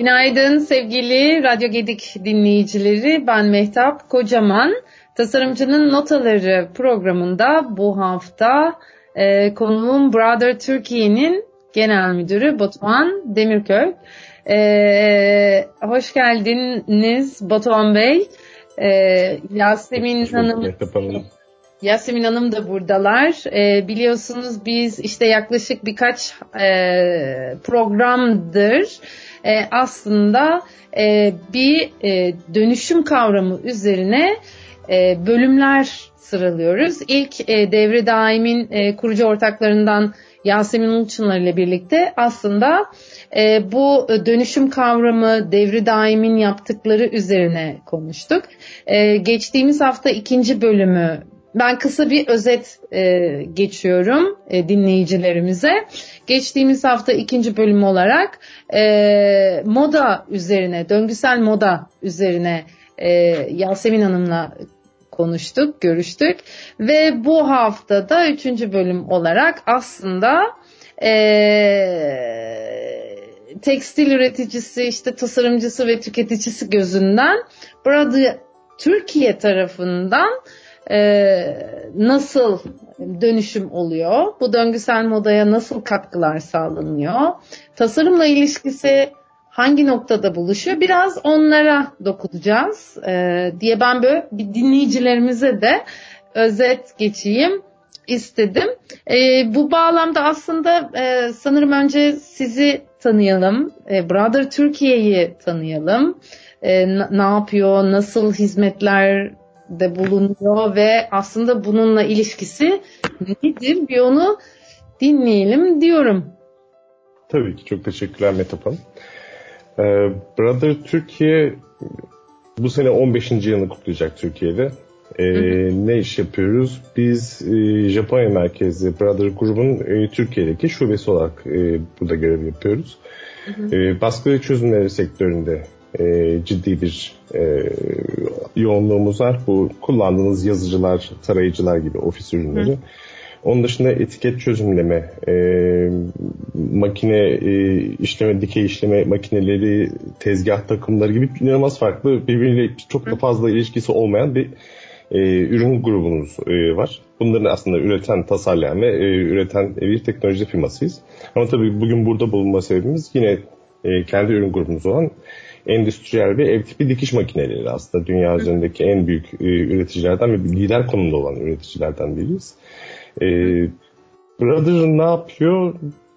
Günaydın sevgili Radyo Gedik dinleyicileri. Ben Mehtap Kocaman. Tasarımcının Notaları programında bu hafta e, konuğum Brother Türkiye'nin genel müdürü Batuhan Demirköy. E, hoş geldiniz Batuhan Bey. E, Yasemin Hanım Yasemin Hanım da buradalar. E, biliyorsunuz biz işte yaklaşık birkaç e, programdır e, aslında e, bir e, dönüşüm kavramı üzerine e, bölümler sıralıyoruz. İlk e, devre daimin e, kurucu ortaklarından Yasemin Uluçınar ile birlikte aslında e, bu dönüşüm kavramı devri daimin yaptıkları üzerine konuştuk. E, geçtiğimiz hafta ikinci bölümü ben kısa bir özet e, geçiyorum e, dinleyicilerimize. Geçtiğimiz hafta ikinci bölüm olarak e, moda üzerine, döngüsel moda üzerine e, Yasemin Hanım'la konuştuk, görüştük. Ve bu haftada üçüncü bölüm olarak aslında e, tekstil üreticisi, işte tasarımcısı ve tüketicisi gözünden burada Türkiye tarafından nasıl dönüşüm oluyor? Bu döngüsel modaya nasıl katkılar sağlanıyor? Tasarımla ilişkisi hangi noktada buluşuyor? Biraz onlara dokunacağız e, diye ben böyle bir dinleyicilerimize de özet geçeyim istedim. E, bu bağlamda aslında e, sanırım önce sizi tanıyalım, e, Brother Türkiye'yi tanıyalım. E, ne yapıyor, nasıl hizmetler de bulunuyor ve aslında bununla ilişkisi nedir bir onu dinleyelim diyorum. Tabii ki çok teşekkürler Metap Hanım. Ee, Brother Türkiye bu sene 15. yılını kutlayacak Türkiye'de. Ee, Ne iş yapıyoruz? Biz e, Japonya merkezli Brother grubun e, Türkiye'deki şubesi olarak e, burada görev yapıyoruz. Hı hı. E, baskı çözümleri sektöründe e, ciddi bir e, yoğunluğumuz var. Bu kullandığınız yazıcılar, tarayıcılar gibi ofis ürünleri. Hı. Onun dışında etiket çözümleme, e, makine e, işleme, dikey işleme makineleri, tezgah takımları gibi inanılmaz farklı birbiriyle çok da fazla ilişkisi olmayan bir e, ürün grubumuz e, var. Bunların aslında üreten, tasarlayan ve e, üreten bir teknoloji firmasıyız. Ama tabii bugün burada bulunma sebebimiz yine e, kendi ürün grubumuz olan endüstriyel ve ev tipi dikiş makineleri aslında dünya üzerindeki en büyük e, üreticilerden ve lider konumda olan üreticilerden biriyiz. E, Brother ne yapıyor?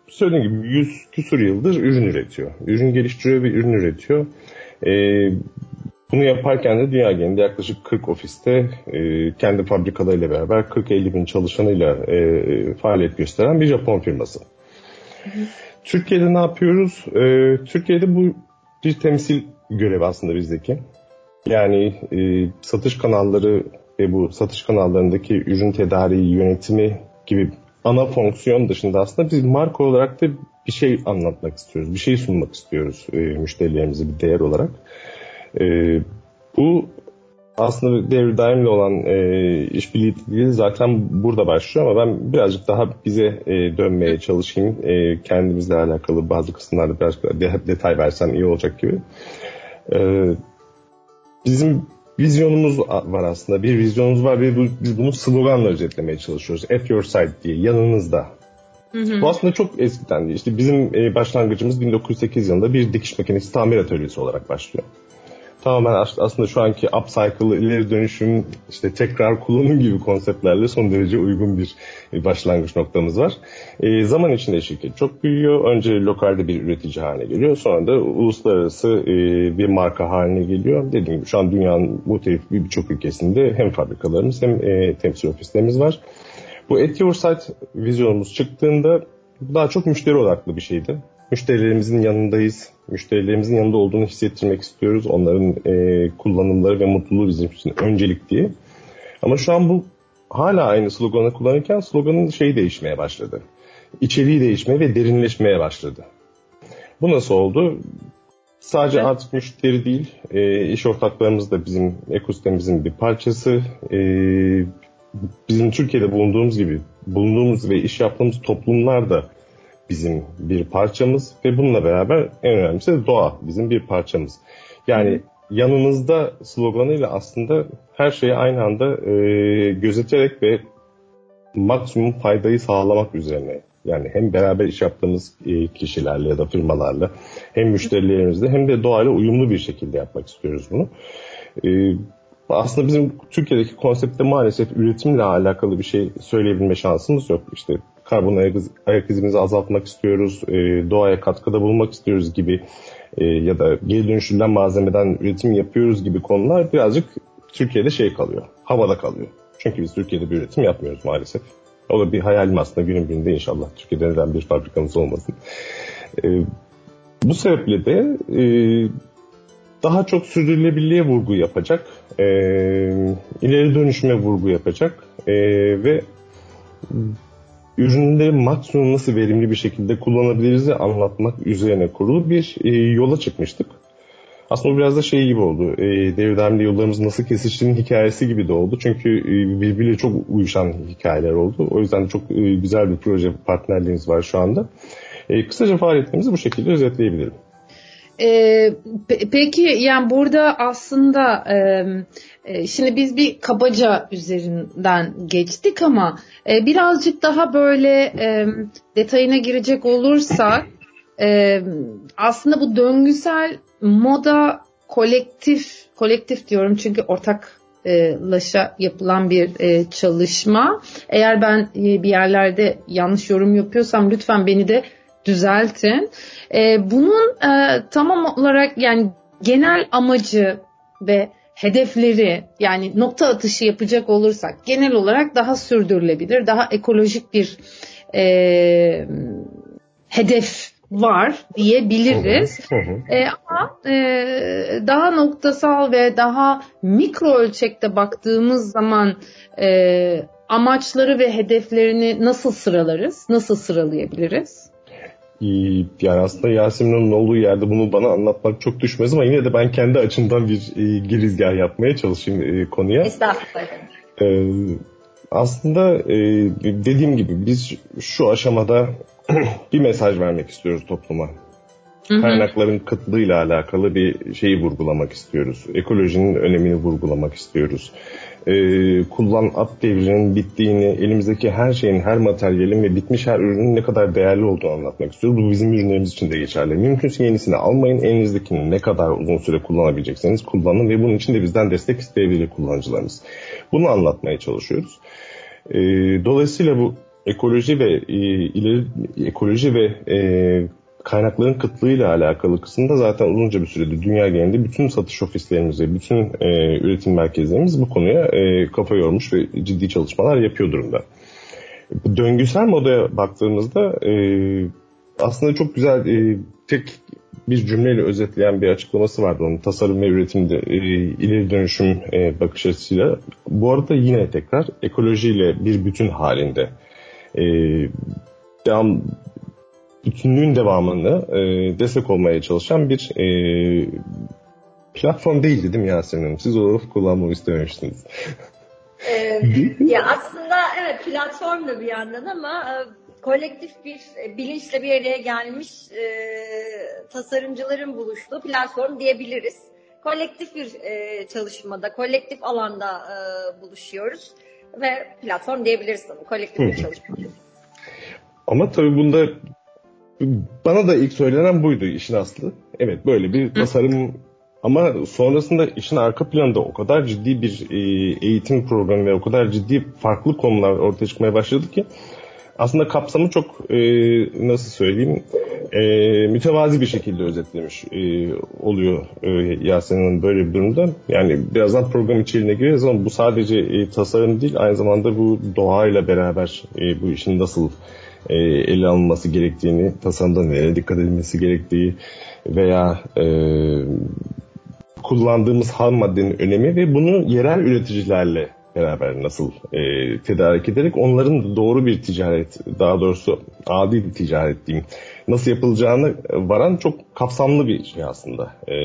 Söylediğim gibi 100 küsur yıldır ürün üretiyor. Ürün geliştiriyor ve ürün üretiyor. E, bunu yaparken de dünya genelinde yaklaşık 40 ofiste e, kendi fabrikalarıyla beraber 40-50 bin çalışanıyla e, faaliyet gösteren bir Japon firması. Türkiye'de ne yapıyoruz? E, Türkiye'de bu bir temsil görevi aslında bizdeki. Yani e, satış kanalları ve bu satış kanallarındaki ürün tedariği, yönetimi gibi ana fonksiyon dışında aslında biz marka olarak da bir şey anlatmak istiyoruz. Bir şey sunmak istiyoruz e, müşterilerimize bir değer olarak. E, bu aslında devir daimli olan e, işbirliği zaten burada başlıyor ama ben birazcık daha bize e, dönmeye çalışayım. E, kendimizle alakalı bazı kısımlarda biraz de, detay versem iyi olacak gibi. E, bizim vizyonumuz var aslında. Bir vizyonumuz var ve bu, biz bunu sloganla özetlemeye çalışıyoruz. At your side diye, yanınızda. Hı hı. Bu aslında çok eskiden değil. İşte bizim e, başlangıcımız 1908 yılında bir dikiş makinesi tamir atölyesi olarak başlıyor tamamen aslında şu anki upcycle, ileri dönüşüm, işte tekrar kullanım gibi konseptlerle son derece uygun bir başlangıç noktamız var. E, zaman içinde şirket çok büyüyor. Önce lokalde bir üretici haline geliyor. Sonra da uluslararası e, bir marka haline geliyor. Dediğim gibi şu an dünyanın muhtelif birçok ülkesinde hem fabrikalarımız hem e, temsil ofislerimiz var. Bu At Your Site vizyonumuz çıktığında daha çok müşteri odaklı bir şeydi müşterilerimizin yanındayız. Müşterilerimizin yanında olduğunu hissettirmek istiyoruz. Onların e, kullanımları ve mutluluğu bizim için öncelik diye. Ama şu an bu hala aynı sloganı kullanırken sloganın şeyi değişmeye başladı. İçeriği değişmeye ve derinleşmeye başladı. Bu nasıl oldu? Sadece evet. artık müşteri değil, e, iş ortaklarımız da bizim ekosistemimizin bir parçası. E, bizim Türkiye'de bulunduğumuz gibi bulunduğumuz ve iş yaptığımız toplumlar da bizim bir parçamız ve bununla beraber en önemlisi de doğa bizim bir parçamız. Yani yanınızda sloganıyla aslında her şeyi aynı anda e, gözeterek ve maksimum faydayı sağlamak üzerine. Yani hem beraber iş yaptığımız e, kişilerle ya da firmalarla hem müşterilerimizle hem de doğayla uyumlu bir şekilde yapmak istiyoruz bunu. E, aslında bizim Türkiye'deki konseptte maalesef üretimle alakalı bir şey söyleyebilme şansımız yok. İşte karbon ayak, izimizi azaltmak istiyoruz, e, doğaya katkıda bulunmak istiyoruz gibi e, ya da geri dönüştürülen malzemeden üretim yapıyoruz gibi konular birazcık Türkiye'de şey kalıyor, havada kalıyor. Çünkü biz Türkiye'de bir üretim yapmıyoruz maalesef. O da bir hayalim aslında günün birinde inşallah Türkiye'de neden bir fabrikamız olmasın. E, bu sebeple de e, daha çok sürdürülebilirliğe vurgu yapacak, e, ileri dönüşüme vurgu yapacak e, ve ürünleri maksimum nasıl verimli bir şekilde kullanabiliriz anlatmak üzerine kurulu bir e, yola çıkmıştık. Aslında biraz da şey gibi oldu. E, Devir yollarımız nasıl kesiştiğinin hikayesi gibi de oldu. Çünkü e, birbiriyle çok uyuşan hikayeler oldu. O yüzden çok e, güzel bir proje partnerliğimiz var şu anda. E, kısaca faaliyetlerimizi bu şekilde özetleyebilirim. Ee, peki yani burada aslında e, e, şimdi biz bir kabaca üzerinden geçtik ama e, birazcık daha böyle e, detayına girecek olursak e, aslında bu döngüsel moda kolektif kolektif diyorum çünkü ortak laşa yapılan bir e, çalışma. Eğer ben e, bir yerlerde yanlış yorum yapıyorsam lütfen beni de düzeltin. E, bunun e, tamam olarak yani genel amacı ve hedefleri yani nokta atışı yapacak olursak genel olarak daha sürdürülebilir, daha ekolojik bir e, hedef var diyebiliriz. E, ama e, daha noktasal ve daha mikro ölçekte baktığımız zaman e, amaçları ve hedeflerini nasıl sıralarız? Nasıl sıralayabiliriz? Yani aslında Yasemin'in olduğu yerde bunu bana anlatmak çok düşmez ama yine de ben kendi açımdan bir e, girizgah yapmaya çalışayım e, konuya. Estağfurullah. E, aslında e, dediğim gibi biz şu aşamada bir mesaj vermek istiyoruz topluma. Kaynakların kıtlığıyla alakalı bir şeyi vurgulamak istiyoruz. Ekolojinin önemini vurgulamak istiyoruz e, kullan at devrinin bittiğini, elimizdeki her şeyin, her materyalin ve bitmiş her ürünün ne kadar değerli olduğunu anlatmak istiyoruz. Bu bizim ürünlerimiz için de geçerli. Mümkünse yenisini almayın. Elinizdekini ne kadar uzun süre kullanabilecekseniz kullanın ve bunun için de bizden destek isteyebilir kullanıcılarımız. Bunu anlatmaya çalışıyoruz. E, dolayısıyla bu ekoloji ve e, ileri ekoloji ve e, kaynakların kıtlığıyla alakalı kısımda zaten uzunca bir süredir dünya genelinde bütün satış ofislerimiz ve bütün e, üretim merkezlerimiz bu konuya e, kafa yormuş ve ciddi çalışmalar yapıyor durumda. Döngüsel modaya baktığımızda e, aslında çok güzel e, tek bir cümleyle özetleyen bir açıklaması vardı onun tasarım ve üretimde e, ileri dönüşüm e, bakış açısıyla. Bu arada yine tekrar ekolojiyle bir bütün halinde e, devam bütünlüğün devamını e, destek olmaya çalışan bir e, platform değildi değil mi Yasemin Hanım? Siz o lafı kullanmamı istememiştiniz. ee, ya aslında evet platform da bir yandan ama e, kolektif bir e, bilinçle bir araya gelmiş e, tasarımcıların buluştuğu platform diyebiliriz. Kolektif bir e, çalışmada, kolektif alanda e, buluşuyoruz ve platform diyebiliriz tabii. Kolektif bir çalışma. Ama tabii bunda bana da ilk söylenen buydu işin aslı. Evet böyle bir tasarım ama sonrasında işin arka planında o kadar ciddi bir e, eğitim programı ve o kadar ciddi farklı konular ortaya çıkmaya başladı ki aslında kapsamı çok e, nasıl söyleyeyim e, mütevazi bir şekilde özetlemiş e, oluyor e, Yasemin'in böyle bir durumda. Yani birazdan program içeriğine gireriz ama bu sadece e, tasarım değil aynı zamanda bu doğayla beraber e, bu işin nasıl e, ele alınması gerektiğini, tasarımda nereye dikkat edilmesi gerektiği veya e, kullandığımız ham maddenin önemi ve bunu yerel üreticilerle beraber nasıl e, tedarik ederek onların doğru bir ticaret, daha doğrusu adil bir ticaret diyeyim, nasıl yapılacağını varan çok kapsamlı bir şey aslında. E,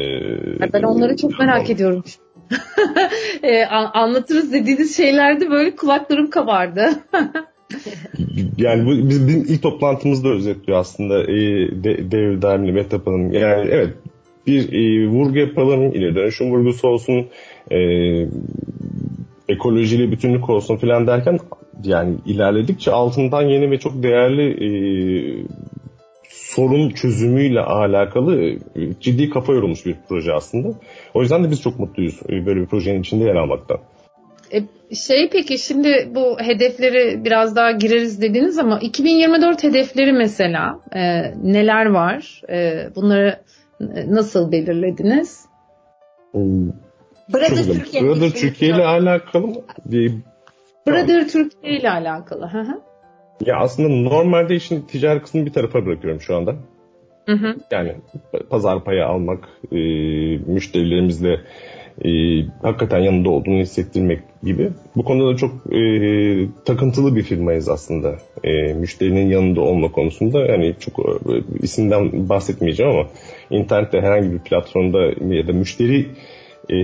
ben onları çok merak ediyorum. e, anlatırız dediğiniz şeylerde böyle kulaklarım kabardı. yani bu biz, bizim ilk toplantımızda özetliyor aslında e, de, Devir Daimli Metapa'nın. Yani evet bir e, vurgu yapalım, ileri dönüşüm vurgusu olsun, e, ekolojiyle bütünlük olsun filan derken yani ilerledikçe altından yeni ve çok değerli e, sorun çözümüyle alakalı e, ciddi kafa yorulmuş bir proje aslında. O yüzden de biz çok mutluyuz e, böyle bir projenin içinde yer almaktan. E, şey peki şimdi bu hedefleri biraz daha gireriz dediniz ama 2024 hedefleri mesela e, neler var? E, bunları nasıl belirlediniz? Hmm. Brother Türkiye, Brother Türkiye ile alakalı mı? Brother Türkiye ile alakalı. Hı hı. Ya aslında normalde işin ticari kısmını bir tarafa bırakıyorum şu anda. Hı hı. Yani pazar payı almak, e, müşterilerimizle e, hakikaten yanında olduğunu hissettirmek gibi. Bu konuda da çok e, takıntılı bir firmayız aslında. E, müşterinin yanında olma konusunda. Yani çok e, isimden bahsetmeyeceğim ama internette herhangi bir platformda ya da müşteri e,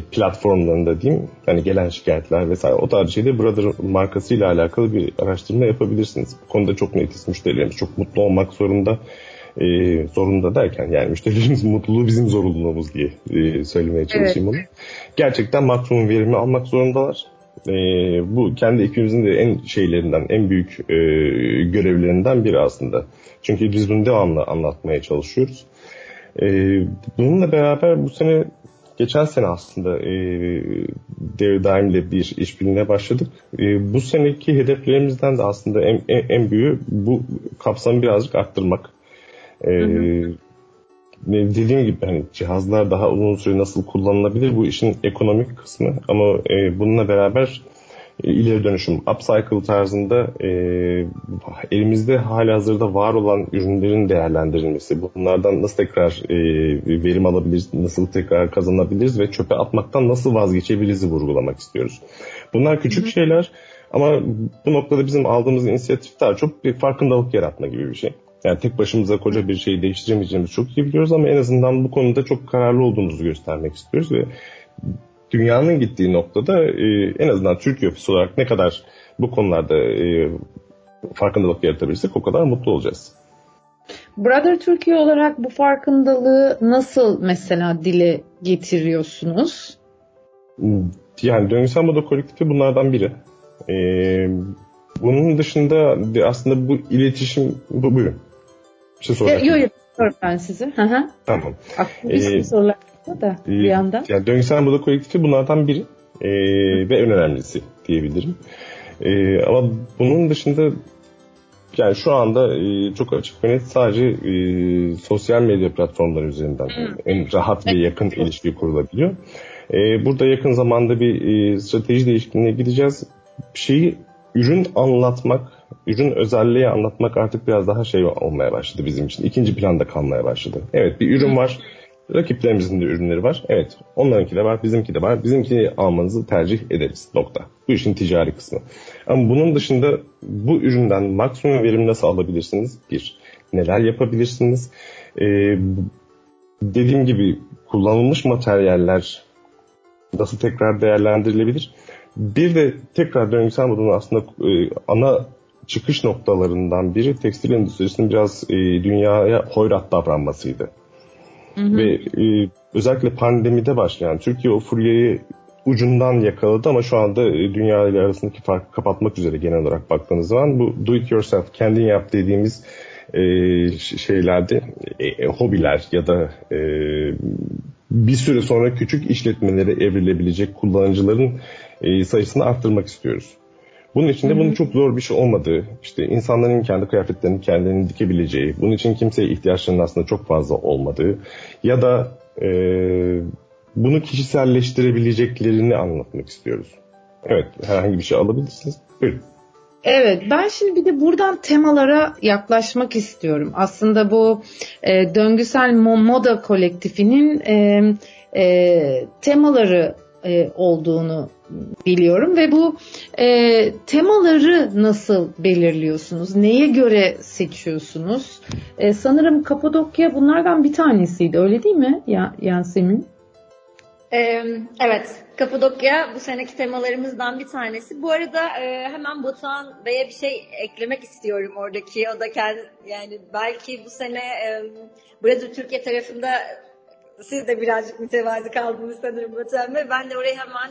platformlarında diyeyim hani gelen şikayetler vesaire o tarz şeyde Brother markasıyla alakalı bir araştırma yapabilirsiniz. Bu konuda çok netiz müşterilerimiz çok mutlu olmak zorunda e, zorunda derken yani müşterilerimiz mutluluğu bizim zorunluluğumuz diye e, söylemeye çalışayım evet. onu. Gerçekten maksimum verimi almak zorundalar. E, bu kendi ekibimizin de en şeylerinden, en büyük e, görevlerinden biri aslında. Çünkü biz bunu devamlı anlatmaya çalışıyoruz. E, bununla beraber bu sene geçen sene aslında e, ile bir işbirliğine başladık. E, bu seneki hedeflerimizden de aslında en, en, en büyüğü bu kapsamı birazcık arttırmak. E, dediğim gibi hani cihazlar daha uzun süre nasıl kullanılabilir bu işin ekonomik kısmı ama e, bununla beraber ileri dönüşüm, upcycle tarzında e, elimizde hali hazırda var olan ürünlerin değerlendirilmesi, bunlardan nasıl tekrar e, verim alabiliriz, nasıl tekrar kazanabiliriz ve çöpe atmaktan nasıl vazgeçebiliriz vurgulamak istiyoruz. Bunlar küçük Hı-hı. şeyler ama bu noktada bizim aldığımız inisiyatif daha çok bir farkındalık yaratma gibi bir şey. Yani tek başımıza koca bir şeyi değiştiremeyeceğimizi çok iyi biliyoruz ama en azından bu konuda çok kararlı olduğumuzu göstermek istiyoruz ve dünyanın gittiği noktada e, en azından Türkiye ofisi olarak ne kadar bu konularda e, farkındalık yaratabilirsek o kadar mutlu olacağız. Brother Türkiye olarak bu farkındalığı nasıl mesela dile getiriyorsunuz? Yani döngüsel moda kolektifi bunlardan biri. Ee, bunun dışında aslında bu iletişim, bu buyurun. Bir şey soracak. Yok yok, ben size. Tamam. Aklıma bir ee, sorular da bir ee, yandan. Yani döngüsel moda kolektifi bunlardan biri e, ve en önemlisi diyebilirim. E, ama bunun dışında yani şu anda e, çok açık ve net sadece e, sosyal medya platformları üzerinden hmm. en rahat ve yakın ilişki kurulabiliyor. E, burada yakın zamanda bir e, strateji değişikliğine gideceğiz. Bir şeyi ürün anlatmak, ürün özelliği anlatmak artık biraz daha şey olmaya başladı bizim için. İkinci planda kalmaya başladı. Evet bir ürün var. Rakiplerimizin de ürünleri var. Evet onlarınki de var, bizimki de var. Bizimkini almanızı tercih ederiz. Nokta. Bu işin ticari kısmı. Ama bunun dışında bu üründen maksimum verim nasıl alabilirsiniz? Bir. Neler yapabilirsiniz? Ee, dediğim gibi kullanılmış materyaller nasıl tekrar değerlendirilebilir? Bir de tekrar döngüsel modunun aslında e, ana çıkış noktalarından biri tekstil endüstrisinin biraz e, dünyaya hoyrat davranmasıydı. Hı hı. Ve e, özellikle pandemide başlayan Türkiye o furyayı ucundan yakaladı ama şu anda e, dünya ile arasındaki farkı kapatmak üzere genel olarak baktığınız zaman bu do it yourself kendin yap dediğimiz e, şeylerde e, e, hobiler ya da e, bir süre sonra küçük işletmelere evrilebilecek kullanıcıların e, sayısını arttırmak istiyoruz. Bunun için de bunun çok zor bir şey olmadığı, işte insanların kendi kıyafetlerini kendilerini dikebileceği, bunun için kimseye ihtiyaçlarının aslında çok fazla olmadığı ya da e, bunu kişiselleştirebileceklerini anlatmak istiyoruz. Evet, herhangi bir şey alabilirsiniz. Buyurun. Evet, ben şimdi bir de buradan temalara yaklaşmak istiyorum. Aslında bu e, döngüsel moda kolektifinin e, e, temaları e, olduğunu biliyorum ve bu e, temaları nasıl belirliyorsunuz? Neye göre seçiyorsunuz? E, sanırım Kapadokya bunlardan bir tanesiydi öyle değil mi ya Yasemin? Evet, Kapadokya bu seneki temalarımızdan bir tanesi. Bu arada hemen Batuhan Bey'e bir şey eklemek istiyorum oradaki. O da kendi, yani belki bu sene Brezilya Türkiye tarafında siz de birazcık mütevazi kaldınız sanırım Batuhan Bey. Ben de orayı hemen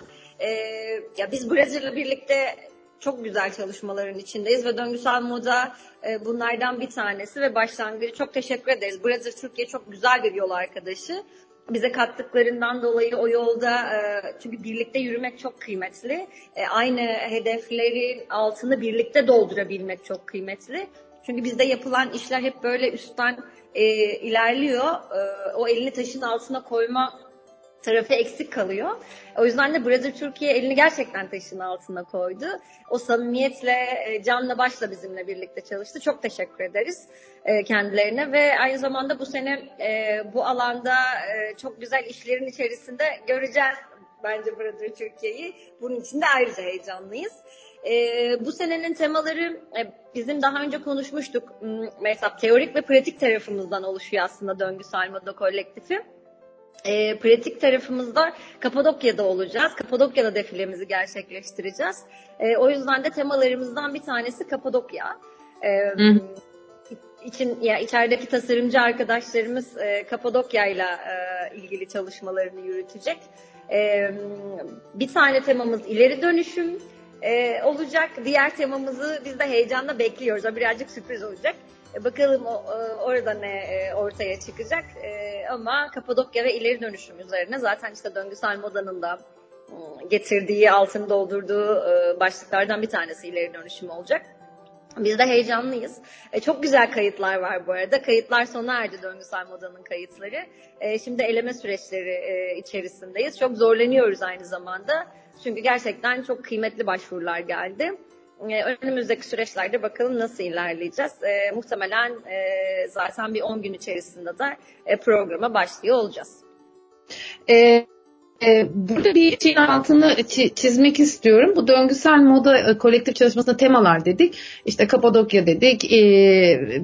ya biz Brezilya'la birlikte çok güzel çalışmaların içindeyiz ve döngüsel moda e, bunlardan bir tanesi ve başlangıcı. Çok teşekkür ederiz. Brezilya Türkiye çok güzel bir yol arkadaşı bize kattıklarından dolayı o yolda e, çünkü birlikte yürümek çok kıymetli. E, aynı hedeflerin altını birlikte doldurabilmek çok kıymetli. Çünkü bizde yapılan işler hep böyle üstten e, ilerliyor. E, o elini taşın altına koyma tarafı eksik kalıyor. O yüzden de Brezilya Türkiye elini gerçekten taşın altına koydu. O samimiyetle, e, canla başla bizimle birlikte çalıştı. Çok teşekkür ederiz e, kendilerine ve aynı zamanda bu sene e, bu alanda çok güzel işlerin içerisinde göreceğiz bence Brezilya Türkiye'yi. Bunun için de ayrıca heyecanlıyız. bu senenin temaları bizim daha önce konuşmuştuk. Mesela teorik ve pratik tarafımızdan oluşuyor aslında döngüsel moda kolektifi. E, pratik tarafımızda Kapadokya'da olacağız. Kapadokya'da defilemizi gerçekleştireceğiz. E, o yüzden de temalarımızdan bir tanesi Kapadokya. E, için ya içerideki tasarımcı arkadaşlarımız e, Kapadokya ile ilgili çalışmalarını yürütecek. E, bir tane temamız ileri dönüşüm e, olacak. Diğer temamızı biz de heyecanla bekliyoruz. O birazcık sürpriz olacak. E, bakalım o, e, orada ne e, ortaya çıkacak. Ama Kapadokya ve ileri dönüşüm üzerine zaten işte döngüsel modanın da getirdiği, altını doldurduğu başlıklardan bir tanesi ileri dönüşüm olacak. Biz de heyecanlıyız. E, çok güzel kayıtlar var bu arada. Kayıtlar sona erdi döngüsel modanın kayıtları. E, şimdi eleme süreçleri e, içerisindeyiz. Çok zorlanıyoruz aynı zamanda. Çünkü gerçekten çok kıymetli başvurular geldi. Ee, önümüzdeki süreçlerde bakalım nasıl ilerleyeceğiz. E, muhtemelen e, zaten bir 10 gün içerisinde de e, programa başlıyor olacağız. Evet. Burada bir şeyin altını çizmek istiyorum. Bu döngüsel moda kolektif çalışmasında temalar dedik. İşte Kapadokya dedik.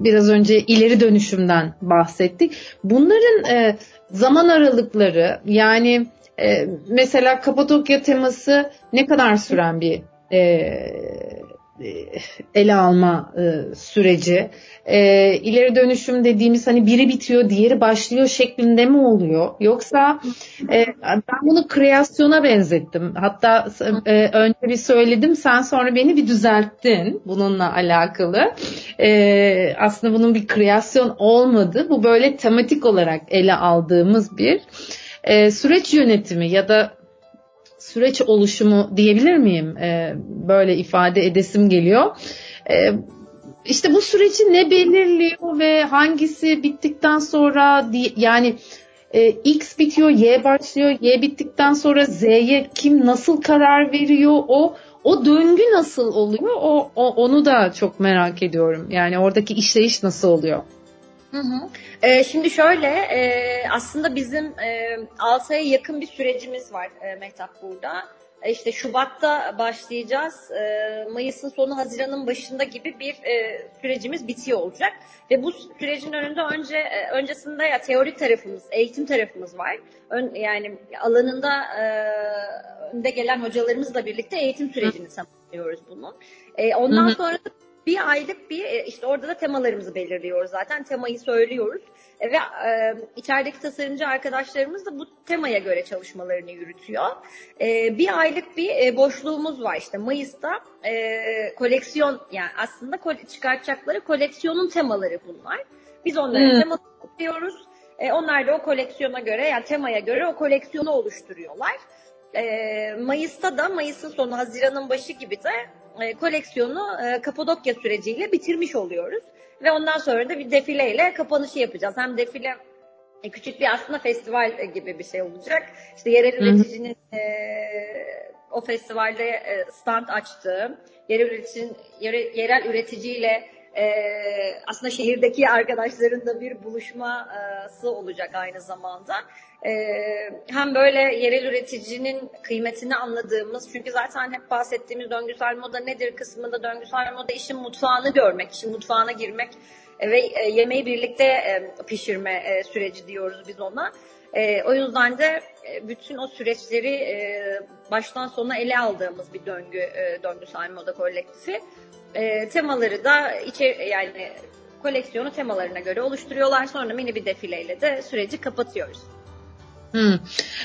Biraz önce ileri dönüşümden bahsettik. Bunların zaman aralıkları yani mesela Kapadokya teması ne kadar süren bir e, ele alma e, süreci. E, ileri dönüşüm dediğimiz hani biri bitiyor, diğeri başlıyor şeklinde mi oluyor? Yoksa e, ben bunu kreasyona benzettim. Hatta e, önce bir söyledim, sen sonra beni bir düzelttin bununla alakalı. E, aslında bunun bir kreasyon olmadı. Bu böyle tematik olarak ele aldığımız bir e, süreç yönetimi ya da süreç oluşumu diyebilir miyim? E, böyle ifade edesim geliyor. E, işte bu süreci ne belirliyor ve hangisi bittikten sonra yani e, X bitiyor, Y başlıyor, Y bittikten sonra Z'ye kim nasıl karar veriyor o o döngü nasıl oluyor? O, o onu da çok merak ediyorum. Yani oradaki işleyiş nasıl oluyor? Hı hı. Ee, şimdi şöyle e, aslında bizim e, 6 aya yakın bir sürecimiz var e, Mehtap burada. E, işte Şubat'ta başlayacağız. E, Mayıs'ın sonu Haziran'ın başında gibi bir e, sürecimiz bitiyor olacak. Ve bu sürecin önünde önce e, öncesinde ya teorik tarafımız, eğitim tarafımız var. Ön, yani alanında e, önde gelen hocalarımızla birlikte eğitim sürecini tamamlıyoruz bunun. E, ondan hı hı. sonra da bir aylık bir e, işte orada da temalarımızı belirliyoruz zaten. Temayı söylüyoruz. E, ve e, içerideki tasarımcı arkadaşlarımız da bu temaya göre çalışmalarını yürütüyor. E, bir aylık bir e, boşluğumuz var işte Mayıs'ta e, koleksiyon yani aslında çıkartacakları koleksiyonun temaları bunlar. Biz onların hmm. temalarını yapıyoruz. E, onlar da o koleksiyona göre yani temaya göre o koleksiyonu oluşturuyorlar. E, Mayıs'ta da Mayıs'ın sonu Haziran'ın başı gibi de e, koleksiyonu e, Kapadokya süreciyle bitirmiş oluyoruz. Ve ondan sonra da bir defileyle kapanışı yapacağız. Hem defile e, küçük bir aslında festival gibi bir şey olacak. İşte yerel üreticinin e, o festivalde e, stand açtığı, yerel üreticinin yere, yerel üreticiyle e, aslında şehirdeki arkadaşların da bir buluşması olacak aynı zamanda. e, hem böyle yerel üreticinin kıymetini anladığımız çünkü zaten hep bahsettiğimiz döngüsel moda nedir kısmında döngüsel moda işin mutfağını görmek, işin mutfağına girmek ve e, yemeği birlikte e, pişirme e, süreci diyoruz biz ona. E, o yüzden de e, bütün o süreçleri e, baştan sona ele aldığımız bir döngü e, döngüsel moda kolektifi. E, temaları da içe yani koleksiyonu temalarına göre oluşturuyorlar. Sonra mini bir defileyle de süreci kapatıyoruz. Hmm.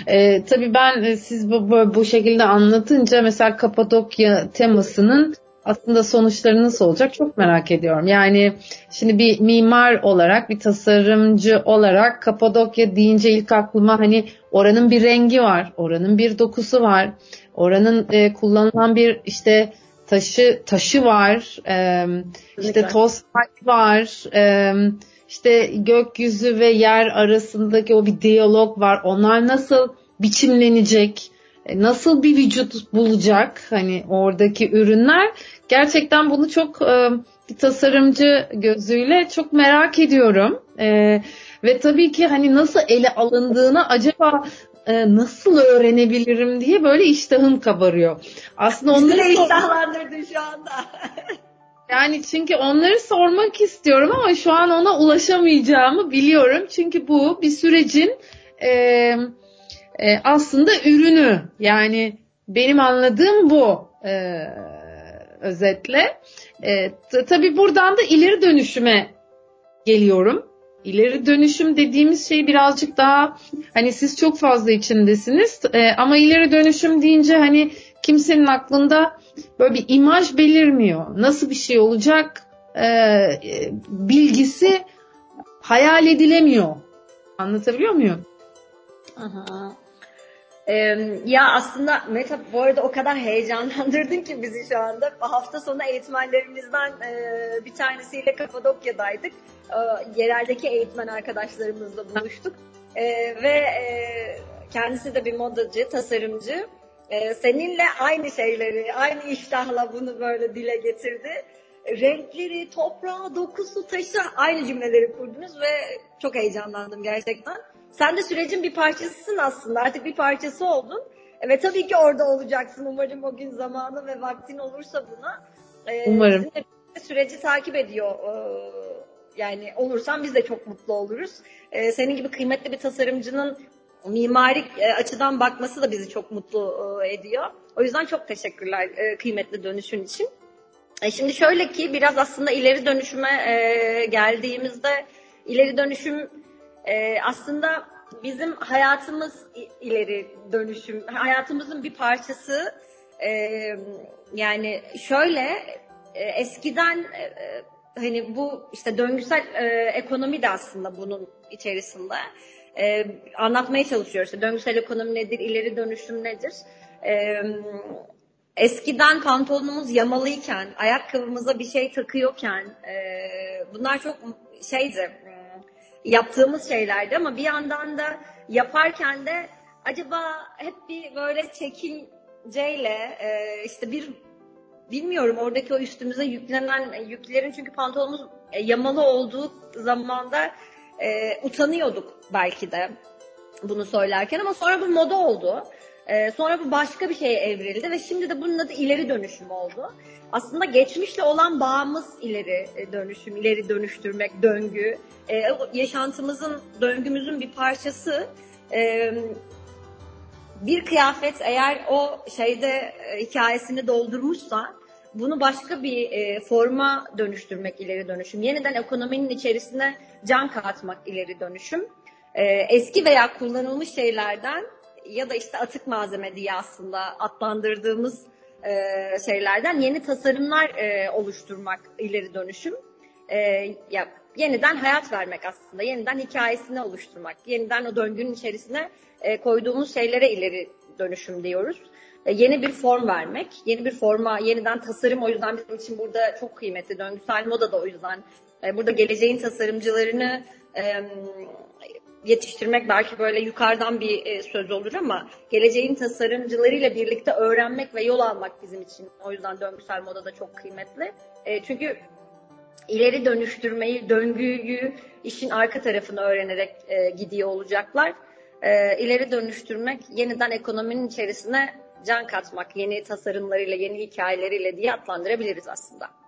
Ee, tabii ben e, siz bu, bu, bu şekilde anlatınca mesela Kapadokya temasının aslında sonuçları nasıl olacak çok merak ediyorum. Yani şimdi bir mimar olarak, bir tasarımcı olarak Kapadokya deyince ilk aklıma hani oranın bir rengi var, oranın bir dokusu var, oranın e, kullanılan bir işte taşı taşı var, e, işte toz var, e, işte gökyüzü ve yer arasındaki o bir diyalog var. Onlar nasıl biçimlenecek? E, nasıl bir vücut bulacak hani oradaki ürünler gerçekten bunu çok e, bir tasarımcı gözüyle çok merak ediyorum e, ve tabii ki hani nasıl ele alındığını acaba e, nasıl öğrenebilirim diye böyle iştahım kabarıyor. Aslında onları Bizi iştahlandırdın şu anda. yani çünkü onları sormak istiyorum ama şu an ona ulaşamayacağımı biliyorum. Çünkü bu bir sürecin e, e, aslında ürünü. Yani benim anladığım bu e, özetle. E, tabii buradan da ileri dönüşüme geliyorum. İleri dönüşüm dediğimiz şey birazcık daha hani siz çok fazla içindesiniz e, ama ileri dönüşüm deyince hani kimsenin aklında böyle bir imaj belirmiyor. Nasıl bir şey olacak e, bilgisi hayal edilemiyor. Anlatabiliyor muyum? Aha. Ee, ya aslında Meta bu arada o kadar heyecanlandırdın ki bizi şu anda. Hafta sonu eğitmenlerimizden e, bir tanesiyle Kapadokya'daydık. E, yereldeki eğitmen arkadaşlarımızla buluştuk. E, ve e, kendisi de bir modacı, tasarımcı. E, seninle aynı şeyleri, aynı iştahla bunu böyle dile getirdi. Renkleri, toprağı, dokusu, taşı aynı cümleleri kurdunuz ve çok heyecanlandım gerçekten. Sen de sürecin bir parçasısın aslında. Artık bir parçası oldun. Ve tabii ki orada olacaksın. Umarım o gün zamanı ve vaktin olursa buna. Ee, Umarım. Süreci takip ediyor. Ee, yani olursan biz de çok mutlu oluruz. Ee, senin gibi kıymetli bir tasarımcının mimarik e, açıdan bakması da bizi çok mutlu e, ediyor. O yüzden çok teşekkürler e, kıymetli dönüşün için. Şimdi şöyle ki biraz aslında ileri dönüşüme geldiğimizde ileri dönüşüm e, aslında bizim hayatımız ileri dönüşüm, hayatımızın bir parçası. E, yani şöyle e, eskiden e, e, hani bu işte döngüsel e, ekonomi de aslında bunun içerisinde. E, anlatmaya çalışıyoruz. İşte döngüsel ekonomi nedir, ileri dönüşüm nedir? E, eskiden pantolonumuz yamalıyken, ayakkabımıza bir şey takıyorken e, bunlar çok şeydi, yaptığımız şeylerdi ama bir yandan da yaparken de acaba hep bir böyle çekinceyle e, işte bir bilmiyorum oradaki o üstümüze yüklenen yüklerin çünkü pantolonumuz e, yamalı olduğu zamanda e, utanıyorduk belki de bunu söylerken ama sonra bu moda oldu. E, sonra bu başka bir şeye evrildi ve şimdi de bunun adı ileri dönüşüm oldu. Aslında geçmişle olan bağımız ileri e, dönüşüm, ileri dönüştürmek, döngü. E, yaşantımızın, döngümüzün bir parçası. E, bir kıyafet eğer o şeyde e, hikayesini doldurmuşsa bunu başka bir e, forma dönüştürmek ileri dönüşüm. Yeniden ekonominin içerisine can katmak ileri dönüşüm. E, eski veya kullanılmış şeylerden ya da işte atık malzeme diye aslında adlandırdığımız e, şeylerden yeni tasarımlar e, oluşturmak ileri dönüşüm. E, ya yeniden hayat vermek aslında, yeniden hikayesini oluşturmak, yeniden o döngünün içerisine e, koyduğumuz şeylere ileri dönüşüm diyoruz. E, yeni bir form vermek, yeni bir forma, yeniden tasarım o yüzden bizim için burada çok kıymetli. Döngüsel moda da o yüzden. E, burada geleceğin tasarımcılarını e, yetiştirmek belki böyle yukarıdan bir e, söz olur ama geleceğin tasarımcılarıyla birlikte öğrenmek ve yol almak bizim için o yüzden döngüsel moda da çok kıymetli. E, çünkü ileri dönüştürmeyi, döngüyü, işin arka tarafını öğrenerek e, gidiyor olacaklar. e, ileri dönüştürmek, yeniden ekonominin içerisine can katmak, yeni tasarımlarıyla, yeni hikayeleriyle diye adlandırabiliriz aslında.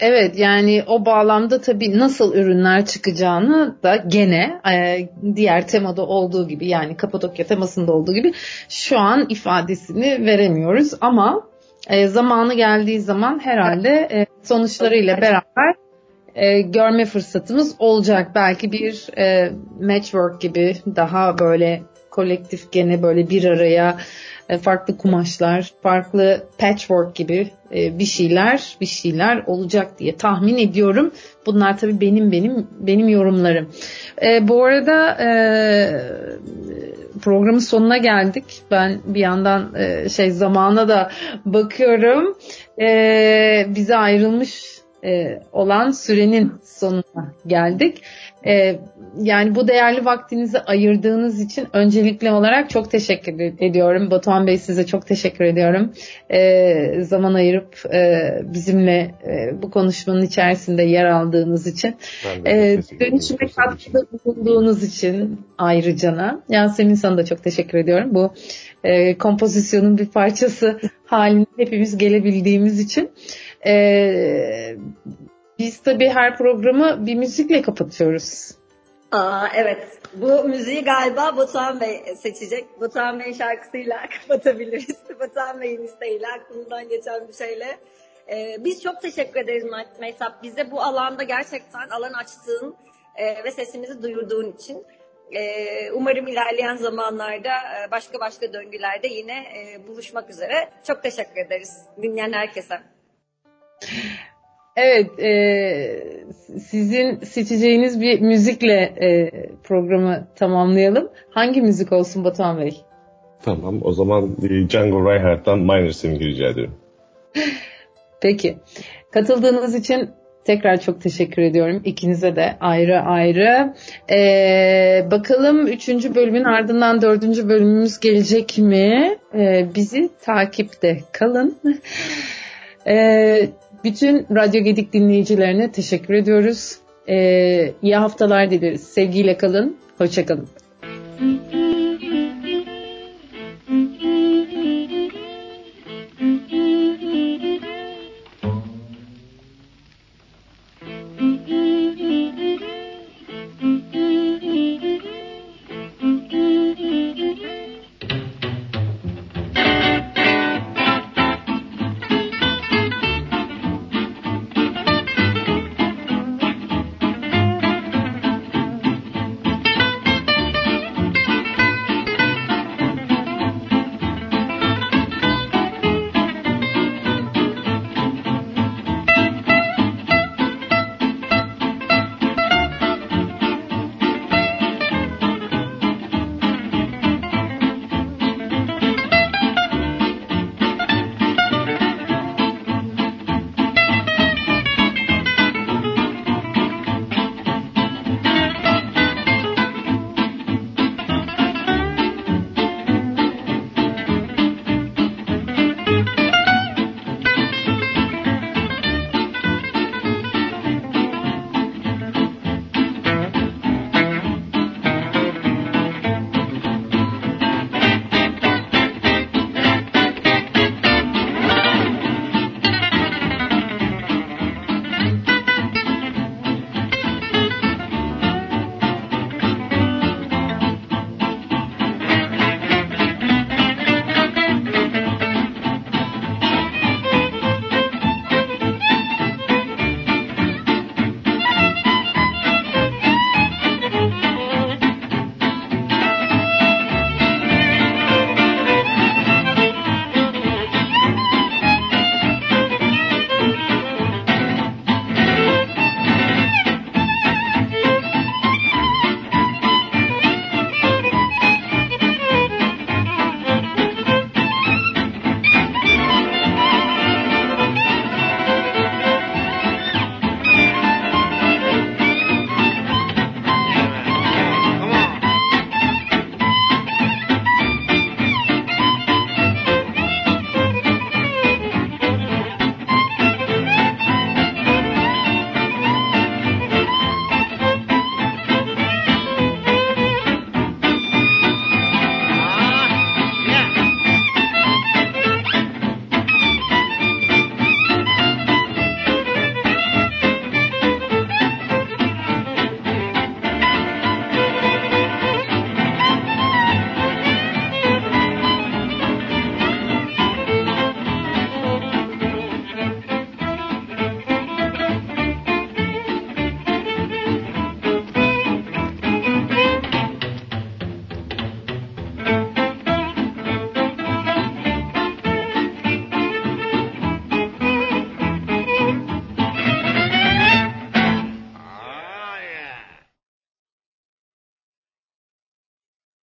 Evet yani o bağlamda tabii nasıl ürünler çıkacağını da gene e, diğer temada olduğu gibi yani Kapadokya temasında olduğu gibi şu an ifadesini veremiyoruz ama e, zamanı geldiği zaman herhalde e, sonuçlarıyla beraber e, görme fırsatımız olacak. Belki bir e, matchwork gibi daha böyle kolektif gene böyle bir araya farklı kumaşlar, farklı patchwork gibi e, bir şeyler, bir şeyler olacak diye tahmin ediyorum. Bunlar tabii benim benim benim yorumlarım. E, bu arada e, programın sonuna geldik. Ben bir yandan e, şey zamana da bakıyorum. E, bize ayrılmış e, olan sürenin sonuna geldik. E, yani bu değerli vaktinizi ayırdığınız için öncelikli olarak çok teşekkür ediyorum. Batuhan Bey size çok teşekkür ediyorum. E, zaman ayırıp e, bizimle e, bu konuşmanın içerisinde yer aldığınız için. E, dönüşüme katkıda bulunduğunuz için ayrıcana. Yasemin sana da çok teşekkür ediyorum. Bu e, kompozisyonun bir parçası haline hepimiz gelebildiğimiz için. Ee, biz tabii her programı bir müzikle kapatıyoruz. Aa, evet. Bu müziği galiba Batuhan Bey seçecek. Batuhan Bey şarkısıyla kapatabiliriz. Batuhan Bey'in isteğiyle, aklımdan geçen bir şeyle. Ee, biz çok teşekkür ederiz Mehtap. Bize bu alanda gerçekten alan açtığın e, ve sesimizi duyurduğun için. Ee, umarım ilerleyen zamanlarda e, başka başka döngülerde yine e, buluşmak üzere. Çok teşekkür ederiz dinleyen herkese. Evet, e, sizin seçeceğiniz bir müzikle e, programı tamamlayalım. Hangi müzik olsun Batuhan Bey? Tamam, o zaman e, Django Reinhardt'tan Minor Swing'i rica ederim. Peki, katıldığınız için tekrar çok teşekkür ediyorum. İkinize de ayrı ayrı. Ee, bakalım üçüncü bölümün ardından dördüncü bölümümüz gelecek mi? Ee, bizi takipte kalın. Ee, bütün Radyo Gedik dinleyicilerine teşekkür ediyoruz. Ee, iyi haftalar dileriz. Sevgiyle kalın. Hoşçakalın.